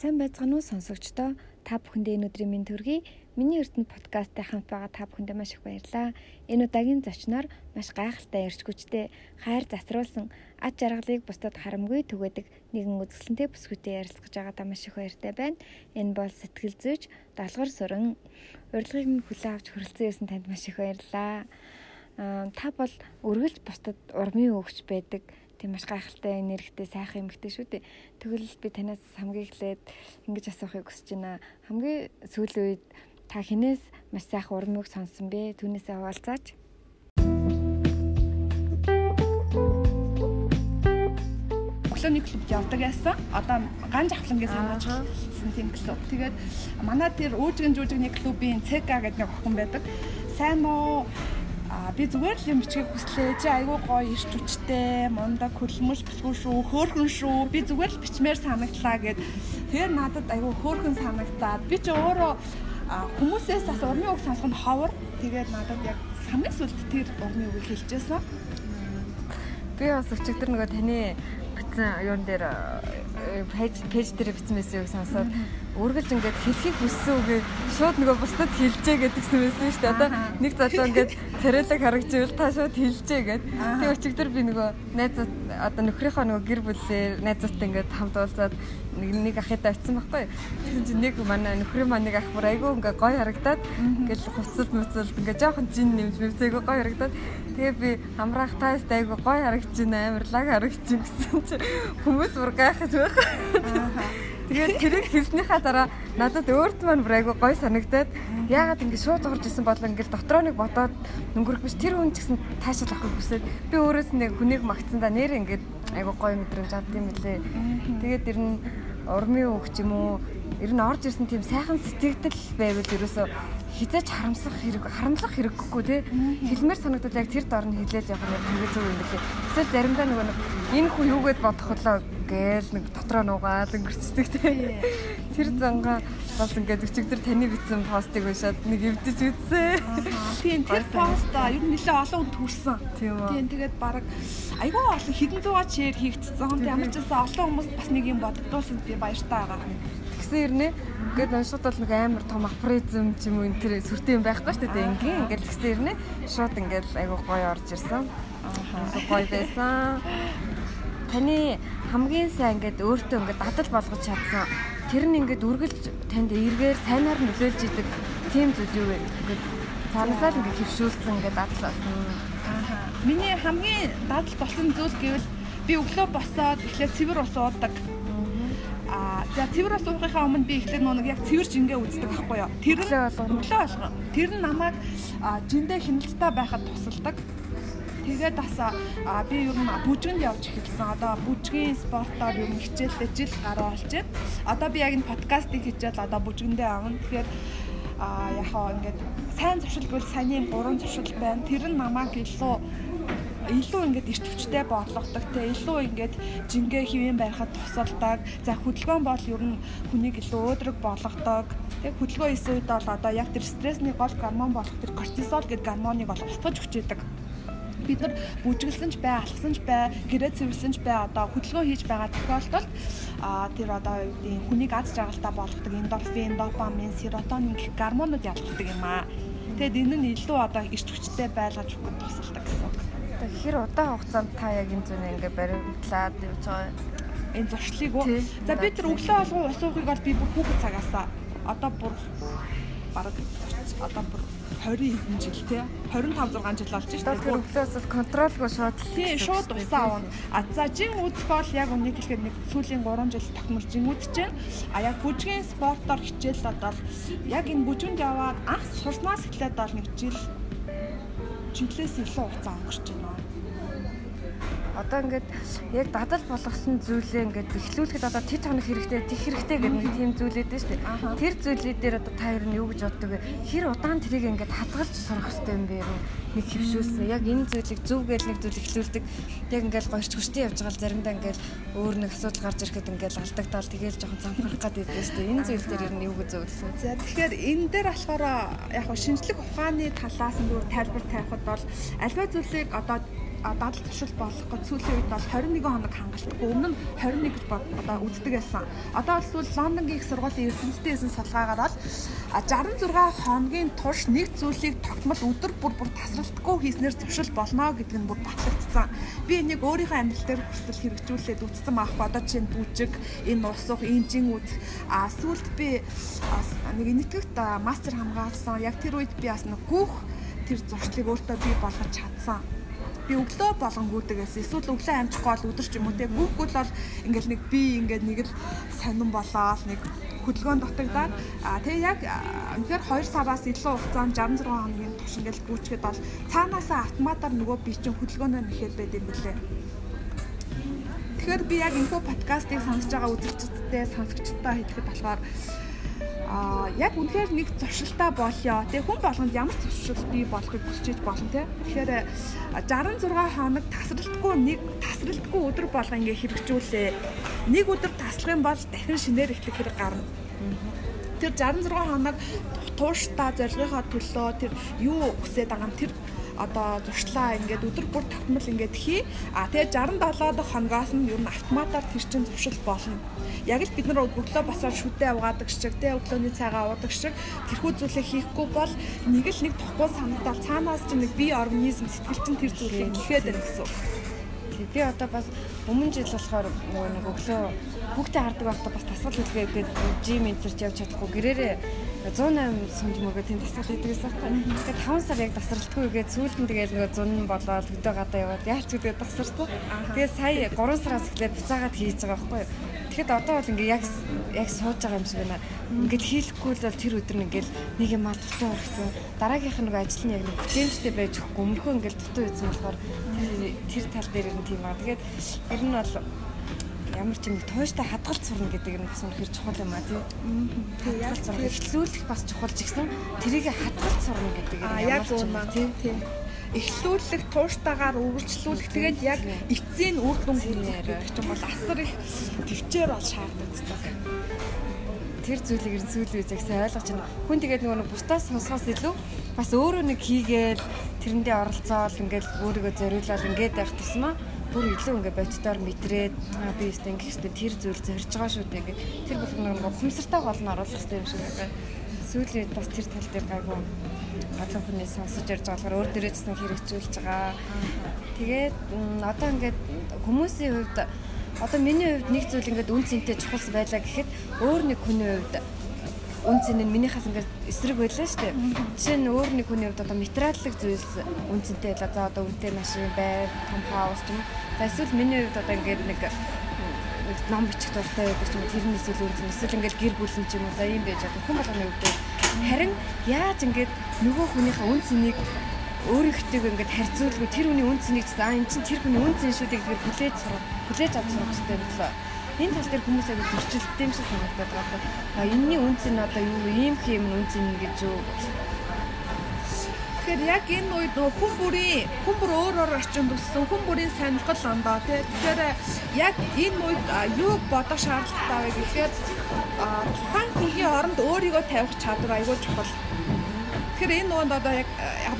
Сайн байцгаана уу сонсогчдоо? Та бүхэндээ энэ өдрийн минь төргий. Миний эрдэнэ подкасттай хамт байгаа та бүхэндээ маш их баярлалаа. Энэ удаагийн зочноор маш гайхалтай ярьж хүчтэй хайр засруулсан ад жаргалыг бусдад харамгүй түгээдэг нэгэн үзэсгэлэнтэй бүсгүйтэй ярилцгаж байгаадаа маш их баяртай байна. Энэ бол сэтгэл зүйч Далгар Сүрэн. Урилгыг нь хүлээн авч хүрэлцэн ирсэн танд маш их баярлалаа. Аа та бол үргэлж бусдад урмын өгч байдаг тийм маш гайхалтай энергитэй сайхан эмэгтэй шүү дээ. Тэгвэл би танаас хамгийн эхлээд ингэж асуухыг хүсэж байна. Хамгийн сүүлийн үед та хинээс маш сайхан урмыг сонсон бэ? Түүнээсээ хаваалцаач. өглөөний клубд явдаг байсан. Одоо ганж авхлангийн санааж хэлсэн тийм клуб. Тэгээд манай тэр үүжгэн жүжигний клубын ЦК гэдэг нэг охин байдаг. Сайн уу? А би зүгээр л юм бичгийг хүслээ. Чи айгүй гоё ирч хүчтэй, мундаг хөлмөш бисгүй шүү, хөөхөн шүү. Би зүгээр л бичмээр санагдлаа гэд. Тэгэхээр надад айгүй хөөхөн санагдаад би чи өөрөө хүмүүсээс бас урмын үг сонсох нь ховор. Тэгээд надад яг самны сүлд тэр урмын үг хэлчихсэн. Би бас өчигдөр нөгөө таны бичсэн юун дээр пэйж пэйж дээр бичсэн мэсийг сонсоод үргэлж ингээд хэлхийг хүссэн үгээ шууд нөгөө бусдад хэлжээ гэдгсэн байсан шүү дээ. Одоо нэг залуу ингээд царайлаг харагч ивэл та шууд хэлжээ гэд. Тэгээ өчигдөр би нөгөө найзууд одоо нөхрийнхөө нөгөө гэр бүлээр найзуудтай ингээд хамт уулзаад нэг нэг ахыдаа очисон байхгүй. Тэгсэн чинь нэг манай нөхрийн маань нэг ах бүр айгүй ингээ гой харагдаад ингээл хувцалт мөцөлт ингээ жоохон жин нэмж мөвцөйгөө гой харагдаад тэгээ би хамраах тааст айгүй гой харагдаж байна амар лаг харагдаж гэсэн чинь хүмүүс бүр гайхаж байх. Тэгээд тэрийг хэлснийхаа дараа надад өөрт маань бүр айгүй гой санагдаад яагаад ингэ шууд орж исэн бол ингээл дотроо нэг бодоод өнгөрөх биш тэр хүн ч гэсэн таашаал авахыг хүсээд би өөрөөс нэг хүнийг магтсандаа нэр ингээд айгүй гой мэдрэмж авд юм лээ. Тэгээд ер нь урмын үг ч юм уу ер нь орж ирсэн тийм сайхан сэтгэгдэл байвал ерөөсөө хизээч харамсах хэрэг харамлах хэрэггүй тий хэлмээр санагдаад яг тэр дор нь хэлээд явах нь хамгийн зөв юм билээ. Эсвэл заримдаа нөгөө энэ хүн юугээд бодох болоо гээл нэг дотроо нуугаад өнгөрчдөг тий. Тэр зангаа бас ингээд өчигдөр таны бичсэн постыг уншаад нэг эвдэж үзсэн. Тийм тэр пост ер нь нэлээ олон хүнд хүрсэн. Тийм тэгээд баг айгүй олон хэдэн зугаа чир хийгдсэн. Ямар ч байсан олон хүмүүс бас нэг юм боддгуулсан би баяртай байгаа. Тэгсэн ирнэ Ингээд уншихад бол нэг амар том апризм ч юм уу энэ тэр сүртэй юм байхгүй шүү дээ. Ингийн ингээд тэгсэн ирнэ. Шууд ингээд айгүй гоё орж ирсэн. Аа гоё байсан. Таны хамгийн сайн ингээд өөртөө ингээд дадал болгож чадсан. Тэр нь ингээд үргэлж танд эргээр сайнаар нөлөөлж идэг тийм зүйл юу вэ? Ингээд цаанасаа л ингээд хөвшүүлсэн ингээд дадал болсон. Аа. Миний хамгийн дадал болсон зүйл гэвэл би өглөө босоод эхлээд цэвэр ус уудаг. Аа за цэвэр ус уухынхаа өмнө би эхлээд нэг яг цэвэр жингээ үздэг байхгүй юу? Тэр нь өглөө болгоо. Тэр нь намайг жиндээ хяналттай байхад тусалдаг. Тэгээд бас би ер нь бүжгэнд явж эхэлсэн. Одоо бүжгийн спортоор ер нь хичээлдээ жил гараа байна. Одоо би яг энэ подкастыг хийжэл одоо бүжгэндээ авна. Тэгэхээр а яг хаа ингээд сайн зуршилгүй сайн юм гурван зуршил байна. Тэр нь намайг илүү илүү ингээд эрт хүчтэй бодлогодог те илүү ингээд жингээ хэвэн байхад тусалдаг. За хөдөлгөөн бол ер нь хүнийг илүү өөдрөг болгодог. Тэг хөдөлгөөн хийсэн үед бол одоо яг тэр стрессний гол гормон болох тэр кортизол гэдэг гормоныг бол устгаж хүчээдэг бид нар бүжгэлсэн ч бай, алхсан ч бай, гэрээ цэвэрлсэн ч бай одоо хөдөлгөөн хийж байгаа тохиолдолд а тэр одоо хүнийг аз жаргалтай болгодог эндорфин, допамин, серотонин гэх гормонууд ялгардаг юм аа. Тэгэд энэ нь илүү одоо эрт хүчтэй байлгаж өгөх тусалдаг гэсэн. Тэгэхээр удаан хугацаанд та яг энэ зүүн ингээ баримтлаад явж байгаа энэ зуршлыг уу. За би тэр өглөө болгон ус уухыг бол би бүр хүүхэд цагаасаа одоо бүр бараг одоо бүр 20 хэдэн жил тий 25 6 жил болж шүү дээ. Өглөөс контролгүй шууд тий шууд усаа авна. А за жин үзэх бол яг үнийг хэлэхэд нэг сүүлийн 3 жил тогтмол жин үзэж байна. А яг бүжгийн спортоор хичээл одоо яг энэ бүжгэнд яваад анх сурснаас эхлээд бол нэг жил жилээс илүү хугацаа өнгөрч байна одоо ингээд яг дадал болгосон зүйлээ ингээд эхлүүлэхэд одоо тэт хоног хэрэгтэй тех хэрэгтэй гэдэг нэг тийм зүйлээд шүү дээ. Тэр зүйлээ дээр одоо та нь юу гэж боддог вэ? Хэр удаан тэрийг ингээд хадгалж сурах хэрэгтэй юм бэ? Нэг хөвшүүлсэн. Яг энэ зүйлийг зөв гэж нэг зүйл эхлүүлдэг. Яг ингээд гоёрч хүчтэй явж байгаа л заримдаа ингээд өөр нэг асуудал гарч ирэхэд ингээд алдагдаал тэгээл жоохон замхрах гэдэг дээ шүү дээ. Энэ зүйл дээр ер нь юу гэж зөвлөсөн. За тэгэхээр энэ дээр болохоор яг шинжлэх ухааны талаас нь тайлбар тавихад бол альва зүйлийг одоо дадал туршил болох гэж сүүлийн үед бол 21 хоног хангалтгүй өмнө нь 21 гэж одоо үздэг байсан. Одоо бол Лондонгийн их сургуулийн ертөнцийн эзэн судалгаагаар бол 66 хоногийн турш нэг зүйлийг тогтмол өдөр бүр бүр тасралтгүй хийснээр зөвшөөрөл болно гэдэг нь бүр батлагдсан. Би энийг өөрийнхөө амьдрал дээр хүртэл хэрэгжүүлээд үзсэн маахгүй. Одоо чинь бүжиг, энэ усах, инжин үз. А сүүлд би нэг нэгтгэвт мастер хамгаалсан. Яг тэр үед би бас нэг гүөх тэр зуршлыг өөртөө бий болгож чадсан би өглөө болгон гүйдэг гэсэн. Эсвэл өглөө амжихгүй бол өдөр ч юм уу те гүйхгүй бол ингээл нэг би ингээд нэг л сонирн болоод нэг хөдөлгөөн дутагдаад тэгээ яг үнэхээр 2 сараас илүү хугацаанд 66 хоногийн турш ингээл гүйчгээд бол цаанаасаа автоматар нөгөө би чинь хөдөлгөөнөө нэхэд байд юм бэлээ. Тэгэхээр би яг инфо подкастыг сонсож байгаа үзэгчдтэй сонсогчдтой хэлэхэд болохоор а яг үнэхээр нэг зуршилтаа болёо. Тэгээ хүн болгонд ямар зуршил бий болохыг хүсэж болно те. Тэгэхээр 66 хоног тасралтгүй нэг тасралтгүй өдөр болго ингээ хэрэгжүүлээ. Нэг өдөр таслах юм бол дахин шинээр эхлэх хэрэг гарна. Тэр 66 хоног тууштай зорилгынхаа төлөө тэр юу хүсээд байгаа юм тэр одоо зуршлаа ингээд өдөр бүр тогтмол ингээд хий. А тэгээ 67 дахь хоногоос нь ер нь автоматар тэр чин зуршил болно. Яг л бид нар өглөө басаар шүдээ угаадаг шиг тэ өглөөний цайгаа уудаг шиг тэрхүү зүйлээ хийхгүй бол нэг л нэг тохгүй санагдал цаанаас чинь нэг бие организм сэтгэл чинь тэр зүйлийг гэхэд байна гэсэн. Би одоо бас өмнө жил болохоор нөгөө нэг өглөө хүүхдээ хардаг байхдаа бас тасгал хэлгээ гээд жим энтерч явж чадахгүй гэрээрээ 108 сумж мөгөө тийм тасгал хийдгээс байна. Тэгээд 5 сар яг тасралтгүй гээд сүүлд нь тэгээд нөгөө 100 болоод хөдөө гадаа яваад яарч гэдэг тасарсан. Тэгээд сая 3 сараас эхлээд буцаагаад хийж байгаа байхгүй юу? Тэгэхэд одоо бол ингээ яг яг сууж байгаа юм шиг байна. Ингээд хийхгүй л бол тэр өдөр нь ингээл нэг юм дутуу орсон. Дараагийнх нь нөгөө ажил нь яг нэг бүтээмжтэй байж өгөхгүй өмнөхөө ингээл дутуу ийсэн болохоор тэр тал дээр нь тийм аа. Тэгээд ер нь бол ямар ч юм тууштай хадгалт сурна гэдэг нь бас үнэхээр чухал юм а тий. Тэгээ яг эхлүүлэх бас чухал ч гэсэн тэрийг хадгалт сурна гэдэг нь ямар ч юм тий. Тий. Эхлүүлэх тууштайгаар үргэлжлүүлэх. Тэгээд яг эцсийн үр дүн хүргэх гэдэг чинь бол асар их төвчээр бол шаардлагатай. Тэр зүйлийг ер нь сүүлийн үед яг сайн ойлгож байна. Хүн тэгээд нөгөө бусдаас сонсохоос илүү бас өөрөө нэг хийгээл тэрэндээ оролцоол ингээл өөрийгөө зориулаад ингээд байх тусмаа бүр илүү ингээ боддоор мэдрээд би өстө ингээ хэвчээ тэр зүйл зорж байгаа шүү дээ ингээ тэр болгоно нэг хумсартай гол нь оруулах хэрэгтэй юм шиг байна. Сүүлийн бас тэр тал дээр гайгүй олон хүний сонсож ярьж байгаа болохоор өөр дээрээ гэсэн хэрэгжүүлж байгаа. Тэгээд одоо ингээд хүмүүсийн хувьд одоо миний хувьд нэг зүйл ингээд үн цэнтэй чухал байлаа гэхэд өөр нэг хүний хувьд үн цэн нь минийхээс ингээд эсрэг байлаа шүү дээ. Жишээ нь өөр нэг хүний хувьд одоо материаллык зүйлс үн цэнтэй байлаа. За одоо үнэтэй машин, байр, том хаус юм. За эсвэл миний хувьд одоо ингээд нэг ном бичих дуртай байдаг ч юм уу тэрний эсвэл үн цэн эсвэл ингээд гэр бүлийн ч юм уу за юм байж байгаа. Хүн болгоны хувьд харин яаж ингээд нөгөө хүнийхээ үн цэнийг өөрийнхтэйг ингээд харьцуулгүй тэр хүний үн цэнийг за эн чинь тэр хүний үн цэн шүү дээ гэдгээр хүлээж сурах хүлээж авах хэрэгтэй боллоо энэ тал дээр хүмүүс аяг төрчлөлттэй юм шиг санагдаад байгаа. А энэний үнц нь одоо юу ийм хэм үнц нь гэж юу Тэгэхээр яг энэ үед нөө хүн бүрийн хүн бүр өөр өөр орчинд өссөн хүн бүрийн сонирхол ондоо тий. Тэгэхээр яг энэ үед юу бодох шаардлагатай вэ гэхээр тухайн хүний оронд өөрийгөө тавих чадвар айгүй чухал. Тэгэхээр энэ нуунд одоо яг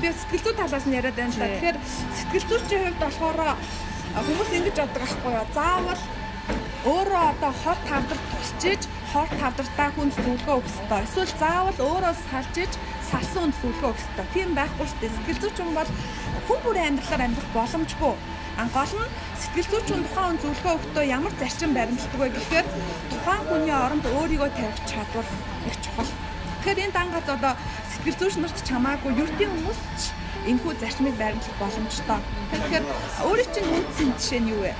би сэтгэл зүй талаас нь яриад байна л да. Тэгэхээр сэтгэл зүйчийн хувьд болохоор хүмүүс ингэж боддог аахгүй юу? Заавал өөрөө одоо хор тавдар тусчиж хор тавдартаа хүнд зөвлөгөө өгөх ёстой. Эсвэл заавал өөрөө салжиж салсан хүнд зөвлөгөө өгөх ёстой. Тийм байхгүй шүү дээ. Сэтгэл зүйч хүн бол хүн бүрийн амьдралаар амьдрах боломжгүй. Ан гол нь сэтгэл зүйч хүн тухайн хүн зөвлөгөө өгөхдөө ямар зарчим баримтлагдаг вэ гэхээр тухайн хүний оронд өөрийгөө тавих чадвар их чухал. Тэгэхээр энэ дангаз одоо сэтгэл зүйч нарт чамаагүй юртийн хүмүүс ч энэхүү зарчмыг байрлах боломжтой. Тэгэхээр өөрийн чинь үндсэн жишээ нь юу вэ?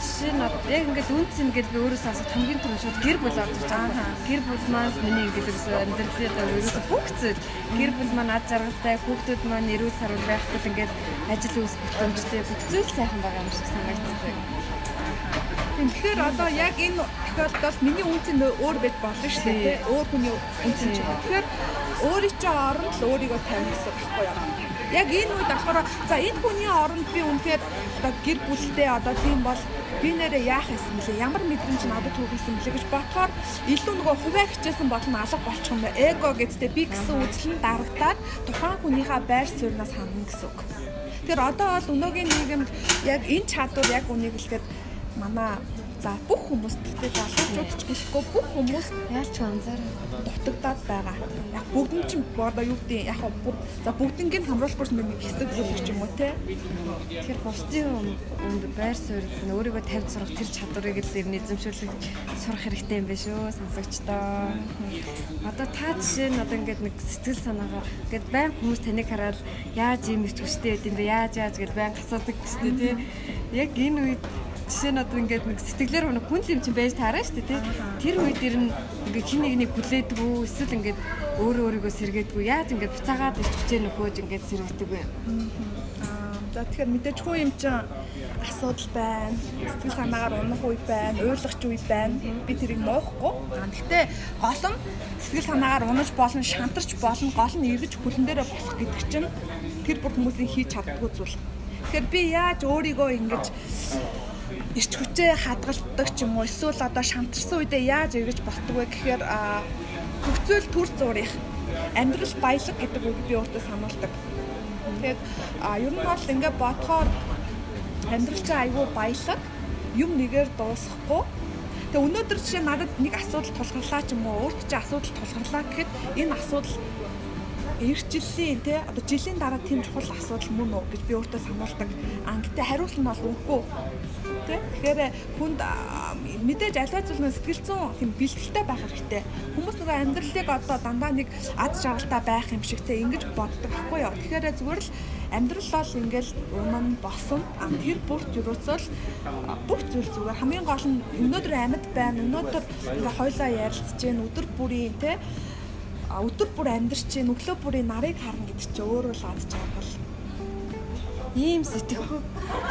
Жишээ нь яг ингээд үндсэн ингээд би өөрөөсөө асуух хамгийн түрүү шууд гэр бүл орж ирж байгаа. Гэр бүл маань миний ингээд ерөөсөө амьдралын ерөөсөө зүйл гэр бүл маань ад жаргалтай хүүхдүүд маань эрүүл сарвал байхад ингээд ажил үс бүтэмжтэй зүйл сайхан байгаа юм шиг санагддаг. Тэгэхээр одоо яг энэ тохиолдолд миний үнцэн өөр байж болно шүү дээ. Өөр хүний үнцэн ч. Тэгэхээр өөрийн чинь оронд л өөрийгөө тавих гэсэн байхгүй юу? Яг энэ үед болохоор за энэ хүний оронд би үнэхээр одоо гэр бүлтэй одоо тийм бол би нэрээ яах юм бэлээ ямар мэдрэмж надад түүхийсэн бэлээ гэж бодохоор илүү нөгөө хувиа хичээсэн болно алга болчих юм байна эго гэдэгтэй би гэсэн үзэл нь дарагдаад тухайн хүнийхээ байр сууриас хандна гэсэн үг. Тэгэхээр одоо бол өнөөгийн нийгэмд яг энэ чадвар яг үнийг хэлэхэд манай За бүх хүмүүст гэдэг залуучууд ч гэхгүй бүх хүмүүс яалч анзаараа дутагдаад байгаа. Яг бүгд нь ч одоо юу гэдэг яг бүр за бүгднийг хамруулахгүйс нэг хэсэг зүйл ч юм уу те. Тэгэхээр бусдын өнд байр суурь нь өөрийгөө тавьж сурах тэр чадварыг л ер нь эзэмшүүлэх сурах хэрэгтэй юм байна шүү сонсогчдоо. Одоо та жишээ нь одоо ингээд нэг сэтгэл санаагаар ингээд байн хүмүүс таныг хараад яаж юм их хүчтэй байд юм бэ? Яаж яаж гэж байн асуудаг гэжтэй тий. Яг энэ үед жишээ нь одоо ингээд нэг сэтгэлээр нэг хүн юм чинь байж таараа шүү дээ тий. Тэр үед ер нь ингээд хин нэг нэг хүлээдгүү эсвэл ингээд өөрөө өөрийгөө сэргээдгүү яаж ингээд буцаагаад ичвчээ нөхөөж ингээд сэргийдэг вэ? За тэгэхээр мэдээж хүн юм чинь асуудал байна. Сэтгэл санаагаар унах үе байна, уйлахч үе байна. Би тэрийг муухгүй. Гэхдээ гол нь сэтгэл санаагаар унаж болно, шантарч болно, гол нь эргэж хөлн дээрээ босох гэдэг чинь тэр бүр хүмүүсийн хийж чаддгүй зүйл. Тэгэхээр би яаж өөрийгөө ингэж ирч хүчээ хадгалдаг ч юм уу эсвэл одоо шантарсан үедээ яаж эргэж болтдог вэ гэхээр хөгцөөл төр зурих амьдрал баялаг гэдэг үг би өөртөө сануулдаг. Тэгээд ер нь бол ингээд бодохоор амьдрал чинь айгүй баялаг юм нэгээр дуусахгүй Тэгээ өнөөдөр жишээ надад нэг асуудал тулгарлаа ч юм уу, өөрт чи асуудал тулгарлаа гэхэд энэ асуудал жилийн тий одоо жилийн дараа тийм чухал асуудал мөн үү гэж би өөртөө сануулдаг. Аа гэтээ хариулт нь бол үгүй тий. Тэгэхээр хүнд мэдээж альва зүйл нь сэтгэл зүйн тийм бэлтгэлтэй байх хэрэгтэй. Хүмүүс нөгөө амьдралыг одоо дандаа нэг аз жаргалтай байх юм шиг тий ингэж боддог байхгүй юу. Тэгэхээр зүгээр л амьдрал бол ингээл унан босон тэр бүрт юусоо л бүх зүйл зүгээр хамгийн гол нь өнөөдөр амьд байна өнөөдөр ингээ хойлоо ярилцж гэн өдөр бүрийн те өдөр бүр амьдарч гэн өглөө бүрийн нарыг харна гэдэг чинь өөрөө л аз жаргал ийм сэтгэхүй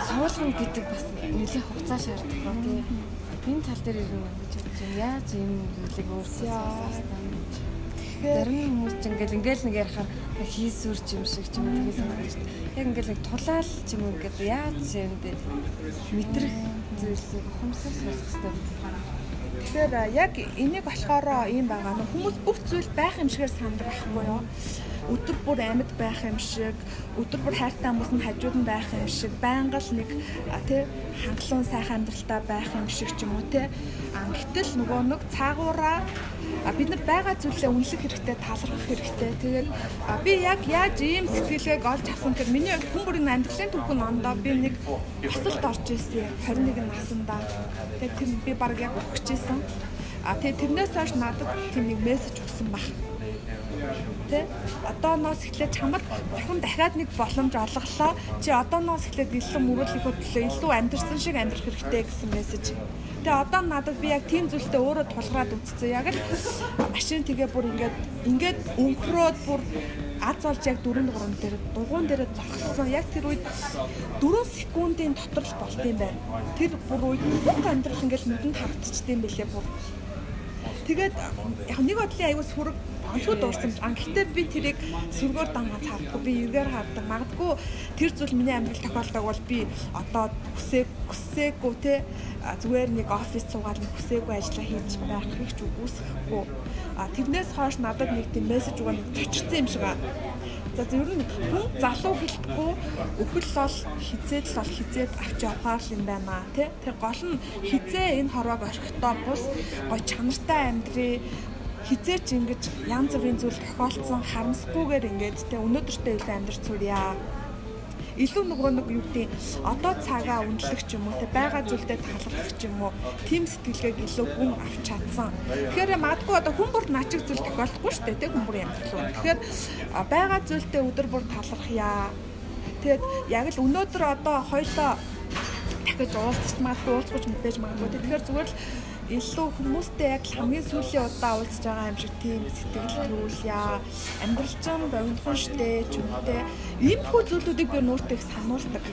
суулгана гэдэг бас нэлээд хугацаа шаарддаг ба тий. Энэ тал дээр ер нь гэж бодож байна. Яаж ийм зүйлийг өөрсдөө Зарим хүмүүс ч ингээл ингээл нэг ярахаар хийсүрч юм шиг ч юм тэгээс юм байна. Яг ингээл нэг тулаал ч юм ингээд яаж юм дээ мэдрэх зүйлсийг ухамсар сонсох хэрэгтэй. Тэгэхээр яг энийг болохоор ийм байгаа. Хүмүүс бүх зүйл байх юм шигээр сандаг байхгүй юу? Өдөр бүр амьд байх юм шиг, өдөр бүр хайртай хүмүүс нь хажууд нь байх юм шиг, байнга л нэг тий хангалуун сайхан амьдралтай байх юм шиг ч юм уу тий. Гэтэл нөгөө нэг цаагаараа бид нар байгаа зүйлээ үнэлэх хэрэгтэй, талархах хэрэгтэй. Тэгээд би яг яаж ийм сэтгэлгээг олж авсан гэхээр миний хүн бүрийн амьдралын түүхэн ондоо би нэг босолд орж ирсэн 21 наснда. Тэгээд тэр би баг яг өгч ирсэн. А тэгээд тэрнээс хойш надад тийм нэг мессеж өгсөн баг Тэ? Одооноос эхлээд чамд бурхан дахиад нэг боломж олголоо. Чи одооноос эхлээд илүү мөрөөлөхөд төлөө илүү амьдрсан шиг амьдрах хэрэгтэй гэсэн мессеж. Тэгээ одоо надад би яг тийм зүйлтэй өөрөө тулгараад үтцсэн. Яг л машин тэгээ бүр ингээд ингээд өнхрөөд бүр аз олж яг 4 3 дээр дугуун дээр зогссон. Яг тэр үед 4 секундын дотор л болт юм байна. Тэр бүр үед бүх амьдрал ингээд нүдэнд харагдчихсан юм бэлээ бүр. Тэгээд яг нэг бодлын аягүй сүрэг онцгой дуурсан. Гэхдээ би тэрийг сүргээр дангаж харддаг. Би эргээр харддаг. Магадгүй тэр зүйл миний амьдрал тохиолдог бол би одоо хүсээ хүсээгүй те зүгээр нэг офис цугаал нэг хүсээгүй ажиллаа хийж байх их ч үгүйсэхгүй. А тэрнээс хойш надад нэг тийм мессеж өгөө нэг зочирсан юм шиг аа. За ер нь хүн залуу гэлтгүй өхөл бол хизээд л бол хизээд авч явахаар л юм байна тий. Тэр гол нь хизээ энэ хорвоог орхихдоо бус гой чанартай амьдрий хизээч ингэж янз бүрийн зүйл тохиолдсон харамсахгүйгээр ингээд те өнөөдөртөө илүү амьдарч сурья. Илүү нөгөө нэг юу гэдэг одоо цагаа үнэлэх ч юм уу те байгаа зүйлдээ талархах ч юм уу тийм сэтгэлгээг илүү гүн авч чадсан. Тэгэхээр магадгүй одоо хүн бүр наачиг зүйл тохиолдохгүй шүү дээ те хүн бүр амьдрал. Тэгэхээр байгаа зүйлдээ өдөр бүр талархъя. Тэгээд яг л өнөөдөр одоо хоёлоо дахиж уулзч магадгүй уулзах гэж мэдээж магадгүй. Тэгэхээр зүгээр л илүү хүмүүстэй яг хамгийн сүүлийн удаа уулзж байгаа юм шиг тийм сэтгэл төрүүлье. Амьдрал чинь богинохон штэ ч юмтэй. Ийм хүү зүйлүүдийг би нүүртэй их сануулдаг.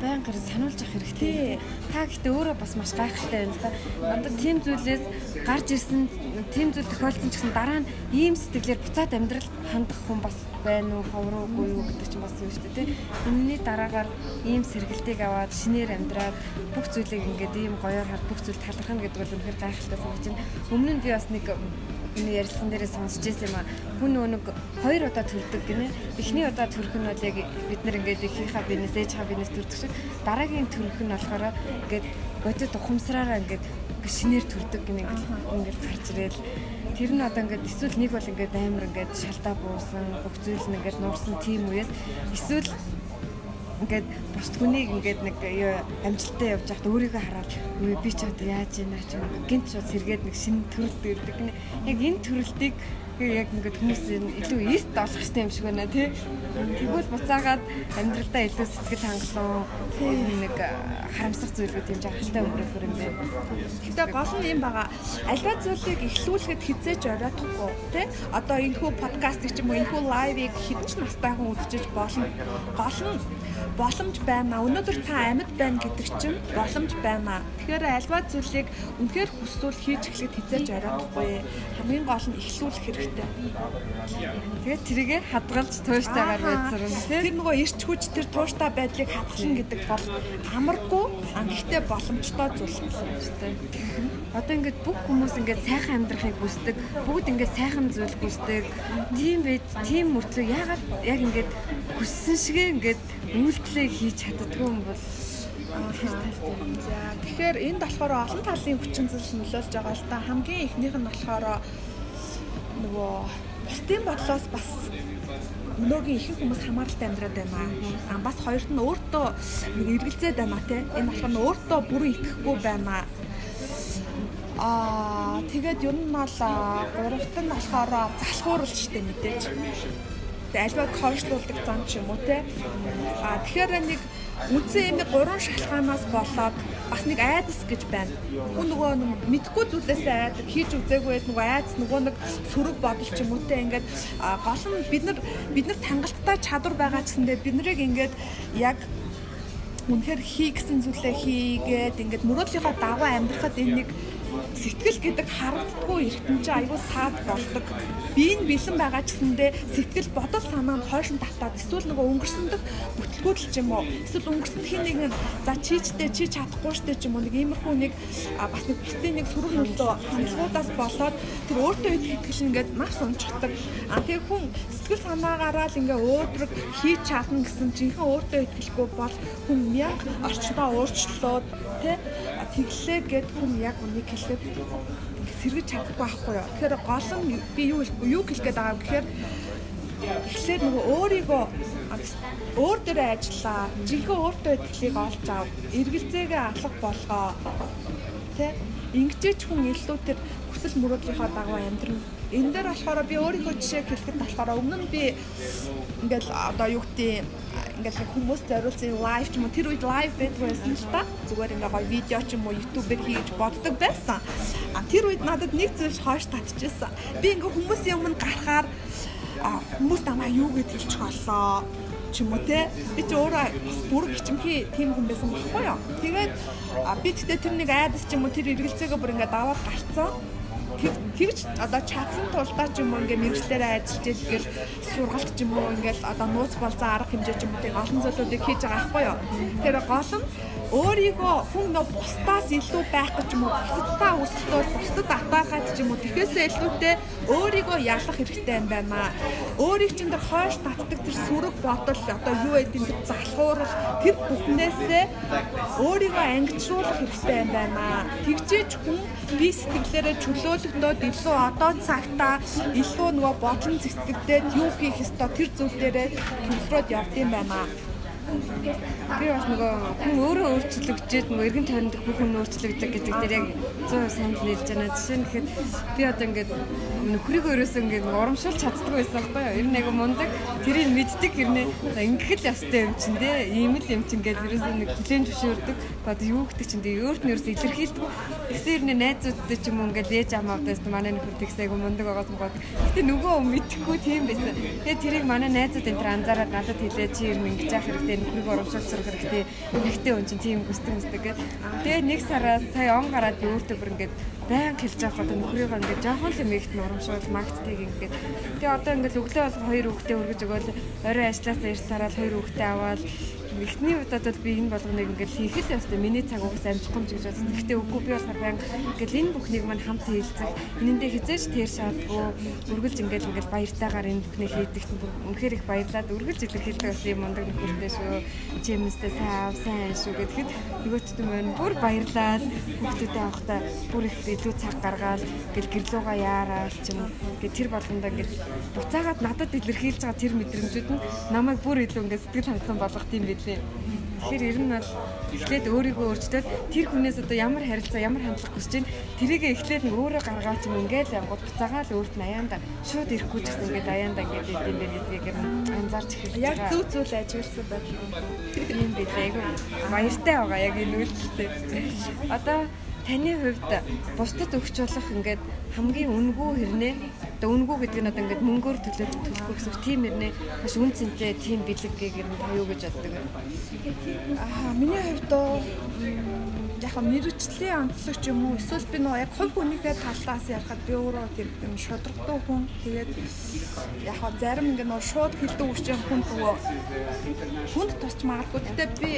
Байнга сануулж авах хэрэгтэй. Та гэхдээ өөрөө бас маш гайхалтай л да. Одоо тийм зүйлээс гарч ирсэн тийм зүйл тохиолдсон ч гэсэн дараа нь ийм сэтгэлээр буцаад амьдрал хандах хүн бас байна уу, ховроогүй юу гэдэг чинь бас юм шүү дээ. Тэ. Энэний дараагаар ийм сэргэлтийг аваад шинээр амьдраад бүх зүйлийг ингээд ийм гоёор хад бүх зүйл талархна гэдэг бол үнэхээр гайхалтай санагдаж байна. Өмнө нь би бас нэг энэ ярилцсан дээрээ сонсч байсан юм а. Хүн нэг хоёр удаа төрдөг гинэ. Эхний удаа төрөх нь бол яг бид нар ингээд ихийнхаа бизнес, ээжийнхаа бизнес төрдөг шиг дараагийн төрөх нь болохоор ингээд бодит ухамсараараа ингээд шинээр төрдөг гинэ ингээд гарч ирэл. Тэр нь одоо ингээд эсвэл нэг бол ингээд амар ингээд шалтаа буусан бүх зүйл нь ингээд нуурсан тийм үеэс. Эсвэл ингээд бусд хүнийг ингээд нэг амжилттай явж байхад өөрийгөө хараад би ч одоо яаж ийна ч гинт шууд сэргээд нэг шинэ төрөлд ирдэг. Яг энэ төрөлтийг яг ингээд хүмүүс илүү ийст олох хэрэгтэй юм шиг байна тий. Тэгвэл буцаагаад амьдралдаа илүү сэтгэл хангалуун нэг харамсах зүйлүүд юм жаргалтай өнгөрөх юм байна. Гэтэ гол нь юм байгаа. Альва зүйлийг эхлүүлэхэд хизээж оройтхгүй тий. Одоо энэ хүү подкастыг ч юм уу энэ хүү лайвыг хідч настай хүн үзэж болно. Гол нь боломж байна. Өнөөдөр та амьд байна гэдэг чинь боломж байна. Тэгэхээр альва зүйлийг үнэхээр хүсвэл хийж эхлэхэд хизээж оройтхгүй. Хамгийн гол нь эхлүүлэх хэрэгтэй. Тэгээд тэрийгэ хадгалж тууштайгаар тийм. Тэр нөгөө ирч хүч тэр тууштай байдлыг хадгална гэдэг бол амаргүй гэхдээ боломжтой зүйл шүү дээ. Одоо ингээд бүх хүмүүс ингээд сайхан амьдрахыг хүсдэг. Бүгд ингээд сайхан зүйл хүсдэг. Тийм байж, тийм мөртлөө ягаад яг ингээд хүссэн шигэ ингээд үйлдэлээ хийж чаддгүй юм бол. За тэгэхээр энд болохоор олон талын хүчин зүйлс нөлөөлж байгаа л та хамгийн ихнийх нь болохоор нөгөө бусдын бодлоос бас өнөөгийн ихэнх хүмүүс хамааралтай амьдраад байна. Аа бас хоёрт нь өөртөө эргэлзээд байна те. Энэ болохоор нь өөртөө бүрэн итгэхгүй байна. Аа тэгээд ер нь бол гуравт нь болохоор залхуурал дээ мэдээж. Альва коучлуулдаг зам ч юм уу те. Аа тэгэхээр нэг үндсэн юм гурван шалтгаанаас болоод бас нэг айдас гэж байна. Хүн нөгөө мэдхгүй зүйлээсээ айдаг хийж үзээгүй нөгөө айдас нөгөө нэг сөрөг бодол ч юм уу те ингээд гол нь бид нар бид нар тангалттай чадвар байгаа ч гэсэндээ бид нарыг ингээд яг үнэхээр хий гэсэн зүйлээ хийгээд ингээд мөрөөдлийнхөө дагуу амьдрахад энэ нэг сэтгэл гэдэг харагддаггүй эртэн чинь аюул саад болдог. Би энэ бэлэн байгаа гэсэндээ сэтгэл бодол санаанд хойшин татаад эсвэл нөгөө өнгөрсөндөх бүтлгүүдл ч юм уу эсвэл өнгөрсөнд хин нэг нь за чийчтэй чи чадахгүй штэ ч юм уу нэг иймэрхүү нэг бас нэг битээ нэг сөрөг нөлөө хандлагуудаас болоод тэр өөртөө итгэл ингээд маш унчдаг. А тэгээ хүн сэтгэл санаагаараа л ингээ өөдрөг хийж чадна гэсэн жинхэнэ өөртөө итгэлгүй бол хүн мянга орчноо өөрчлөлөө тэ тэглээ гэд хүн яг үнийг хэлээд сэргэж чадахгүй байхгүй юу. Тэгэхээр гол нь би юу юу хэлэх гээд байгаа юм гэхээр эхлээд нөгөө өөрийгөө өөр дээрээ ажиллаа. Жинхэнэ өөртөө итгэлийг олж ав. Эргэлзээгээ алга болгоо. Тэ? Ингэжээч хүн илүү тэр хүсэл мөрөөдлийнхөө дагуу амьдрна. Энэ дээр болохоор би өөрийнхөө жишээ хэлэхэд болохоор өмнө нь би ингээл одоо юу гэдэг ингээл хүмүүс зориулсан лайв ч юм уу тэр үед лайв байдаг байсан л та. Зүгээр ингээ гоё видео ч юм уу YouTube-ээр хийж боддог байсан. А тэр үед надад нэг зүйл хойш татчихсан. Би ингээ хүмүүсийн өмнө гарахаар хүмүүс намайг юу гэж хэлчих болоо ч юм уу те би ч өөрөө бүрэг хичмхий тийм хүн байсан байхгүй юу тэгээд би тэгтээ тэр нэг айдас ч юм уу тэр эргэлзээгөө бүр ингээд даваад гарцсан тэгж одоо чадсан тулдаа ч юм уу ингээ мэрэгчлэрээ ажиллаж ийл сургалт ч юм уу ингээл одоо нууц болзаа арга хэмжээ ч юм уу тэг олон зүйлүүдийг хийж байгаа байхгүй юу. Тэр гол нь өөрийгөө хүн нөө бусдаас илүү байх гэж юм уу бусдаа өсөлтөөр бусдад атаахад ч юм уу тэхээсээ илүүтэй өөрийгөө ялах хэрэгтэй юм байна. Өөрийг чинь тэр хойш татдаг тэр сүрэг бодол одоо юу гэдэг тэр залхуурал тэр бүхнээсээ өөрийгөө ангижруулах хэрэгтэй юм байна. Тэгжээч хүн би сэтгэлээрээ чөлөөлөгдөөд илүү одоо цагта илүү нөгөө бодлон зэцэгдээд юу хийх ёстой тэр зүйл дээрээ төвлөрөөд явд юм байна. Би бас нөгөө хүн өөрөө өөрчлөгдөж нөгөө эргэн тойронд бүх хүн өөрчлөгдөж гэдэг дээр яг 100% сайн хэлж байна. Жишээ нь гэхэд би одоо ингээд нөхрийг өөрөөсөө ингээд урамшуулж чаддаг байсан байхгүй юу? Ер нь айгу мундаг. Тэрийг мэддэг хэрнээ ингээд л ястай юм чин дээ. Ийм л юм чин ингээд ерөөсөө нэг хүлэн зөвшөөрдөг. Одоо юу гэдэг чин дээ өөрт нь ерөөсөө илэрхийлдэг. Тэгсэн хэрнээ найзуудтай ч юм уу ингээд ээж амаадаас манай нөхөр тэгсээ айгу мундаг байгаад мгоод. Гэтэ нөгөө мэдхгүй тийм байсан. Тэгээ тэрийг манай найзууд энэ төр анзаараад надад хэлээ чи ер нь ингэж яах хэрэгтэй нөхрийг урамшуулж сурах хэрэгтэй. Эхтэй хүн чинь тийм хүсдэг хүсдэг гэдэг. Тэгээ нэг сараас сая он гараад өөртөө бүр ингээд баян хэлж авах одоо нөхрийгөө ингээд жоохон л мэгт нурамшуул магтдаг ингээд тэгээ одоо ингээд өглөө бол хоёр хүүхдээ өргөж өгөөл орой ажилласаа ирс тараад хоёр хүүхдээ аваад эхний удаад бол би энэ болгоныг ингээд хийх л ёстой. Миний цаг угаас амжихгүй ч гэж бодсон. Гэхдээ үгүй би болохоор баян ингээд энэ бүхнийг мань хамт хийлцэх. Энэндээ хизээж тэр шаардгүй үргэлж ингээд ингээд баяртайгаар энэ бүхнийг хийдэг чинь үнэхээр их баярлаад үргэлж илэрхийлдэг бас юм ундаг нөхөртэй шүү. Чимэстэй сайн сайн шүү гэхэд нөгөөчд мань бүр баярлаад хүүхдүүдээ авахтаа бүр их илүү цаг гаргаад гэл гэрлүүгээ яараа ч юм ингээд тэр болгондоо ингээд буцаагаад надад илэрхийлж байгаа тэр мэдрэмжүүд нь намайг бүр илүү ингээд сэтгэл хангалуун болгох юм билээ тий. Тэгэхээр ер нь бол эхлээд өөрийгөө өөрчдөд тэр хүнээс одоо ямар харилцаа ямар хандлага хүсэж байна тэрийг эхлээд нэг өөрөө гаргаач юм ингээл янгууд буцаагаа л өөрт нь аяанда шууд ирэхгүй ч гэсэн ингээд аяанда ингээд идэм байх гэдгийг анзаарч эхэлж байгаа. Яг зүг зүйл ажигласан байна. Тийм билээ. Баяртай байгаа яг энэ үйлдэлтэй. Одоо таны хувьд бусдад өгч болох ингээд хамгийн үнгүй хэрнээ одоо үнгүй гэдэг нь одоо ингээд мөнгөөр төлөөд төлөхгүй гэсэн тийм хэрнээ маш үн цэнтэй тийм бэлэг гэр нь таяу гэж боддог. Аа миний хувьд яг мэрэгчлийн онцлог юм уу? Эсвэл би нөгөө яг хувь хүнийхээ талаас ярихад би өөрөө тэр юм шудрагтай хүн. Тэгээд яг зарим ингээ нөгөө шууд хилдэг үчийн хүн нөгөө хүнд тусч магадгүй. Гэхдээ би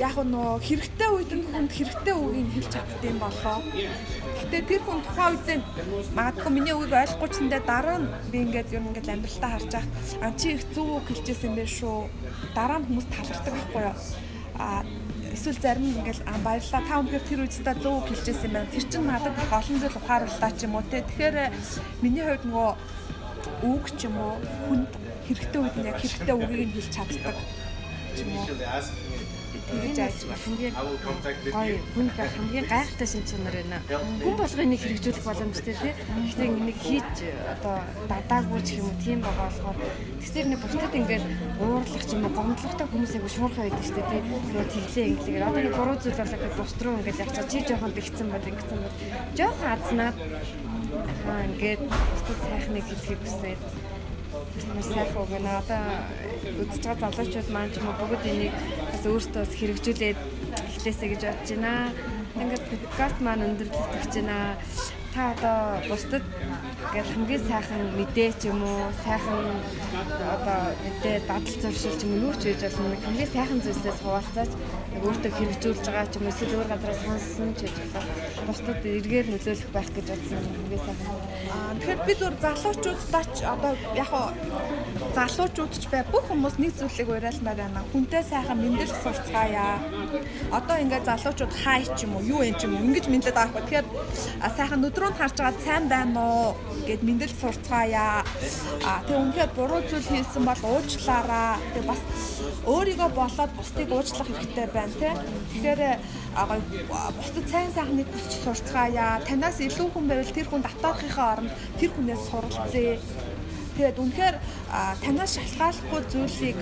яг нөгөө хэрэгтэй үед нь хүнд хэрэгтэй үгийг хэлж чаддсан болоо. Гэхдээ тэр хүн тухайн үед магадгүй миний үгийг ойлгохгүй ч нэдэ дараа нь би ингээд юм ингээд амьдралтаа харж байхад а чи их зөв үг хэлжсэн байх шүү дараа нь хүмүүс талархдаг байхгүй юу? А эсвэл зарим нь ингээл баярлаа та өнөхөр тэр үедээ зөв хэлжсэн юм байна. Тэр чинь надад их олон зүйл ухаарууллаа ч юм уу те. Тэгэхээр миний хувьд нөгөө үг ч юм уу хүнд хэрэгтэй үед нь яг хэрэгтэй үгийг нь хэлж чаддаг ч уу тэгж ажиллах хамгийн гоё хүн байх хамгийн гайхалтай шин чанар байна. Хүн болгоо энийг хэрэгжүүлэх боломжтой тий. Гэхдээ энийг хийж одоо дадаагүй ч юм уу тийм байгаа болохоор тэгсэр нэг бусдад ингээд уурлах ч юм уу гомдлохтой хүмүүс айгу шуурхай байдаг шүү дээ тий. Тэгээ тэглээ инглигээр одоо нэг буруу зүйл болоо гэж бус руу ингээд явчаа чи жоохон дэгцэн бол ингэсэн бол жоохон азнаад аа ингээд бусдад сайхныг хэлхийг хүсээд маш сайхан үг нэ одоо үзэж байгаа залуучууд маань ч юм уу бүгд энийг бас өөртөө хэрэгжүүлээд эхлээсэй гэж бодож байна. Ингээд подкаст маань өндөрлөгдөж байна. Та одоо бусдад ингээд хамгийн сайхан мэдээ ч юм уу сайхан одоо мэдээ дадал зуршил ч юм уу юу ч хийж болно. Хамгийн сайхан зүйлсээс хуваалцаач өөртөө хэрэгжүүлж байгаа ч юм уу эсвэл өөр газараас сонссон ч гэж байна. Бусдад эргээр нөлөөлөх байх гэж бодсон хамгийн сайхан. Аа тэгэхээр би зөв залуучуудаа ч одоо яг залуучууд ч бай бүх хүмүүс нэг зүйлийг уриалмаар байна. Хүнтэй сайхан мэдлэл сурцгаая. Одоо ингээд залуучууд хай ч юм уу юу юм ч юм ингэж мэдлээд байгаа хгүй. Тэгэхээр сайхан өдрөө харж байгаа сайн байна уу гэд мэдлэл сурцгаая. А тэг үнэхээр буруу зүйл хийсэн бол уучлаарай. Тэг бас өөрийгөө болоод бусдыг уучлах хэрэгтэй байна тий. Тэгэхээр бусдад сайн сайхныг хүсч сурцгаая. Танаас илүү хүн байвал тэр хүн татаахынхаа оронд тэр хүнээс суралцъя Тэгээд үнэхээр танаас шалтгааллахгүй зүйлийг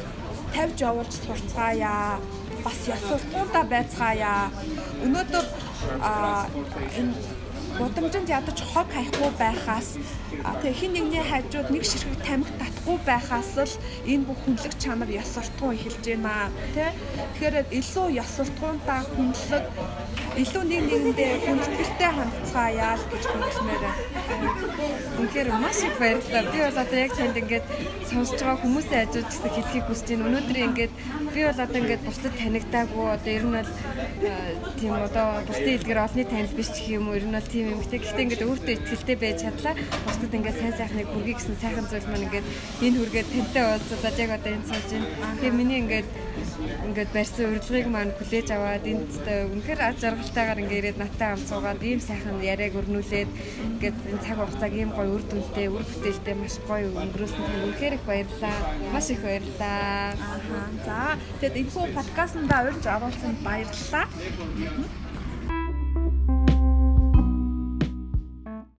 тавьж явуулж сурцгаая. Бас ёс суртахуунтай байцгаая. Өнөөдөр энэ гудамжинд ядаж хог хаяхгүй байхаас тэгээ хин нэгний хажууд нэг ширхэг тамхи татахгүй байхаас л энэ бүх хүнлэг чанар ёс суртахуун эхэлж байна тий Тэгэхээр илүү ёс суртахуунтай хүнлэг илүү нэг нэгэндээ хүндэтгэлтэй хандцгаая л гэж хэлмээр байна. Үнэхээр маш их баярлалаа. Би бол одоо яг танд ингээд сонсож байгаа хүмүүсийн хажууд гэсэн хэлхийг хүсэж байна. Өнөөдөр ингээд би бол одоо ингээд бусдад танигдаагүй одоо ер нь бол тийм одоо бусдын хэлгээр олонний танил биш ч юм уу ер нь бол тийм юм. Гэхдээ ингээд өөртөө ихтэй байж чадлаа. Бусдад ингээд сайн сайхныг хүргэе гэсэн сайхан зүйл маань ингээд энэ хүргээд тантай уулзаад яг одоо энэ сууж байна. Тэгээ миний ингээд ингээд барьсан урилгыг маань хүлээж аваад энд үнэхээр аж аргалтайгаар ингээд ирээд наттай хамт суугаад ийм сайхан яриаг өрнүүлээд ингээд энэ цаг хугацааг ийм гоё үр дүнтэй, үр бүтээлтэй маш гоё өнгөрөөсөн тань үнэхээр их баярлаа. Маш их баярлаа. Аа. За тэгэд энэ подкастнда урьж оруулсан баярлалаа.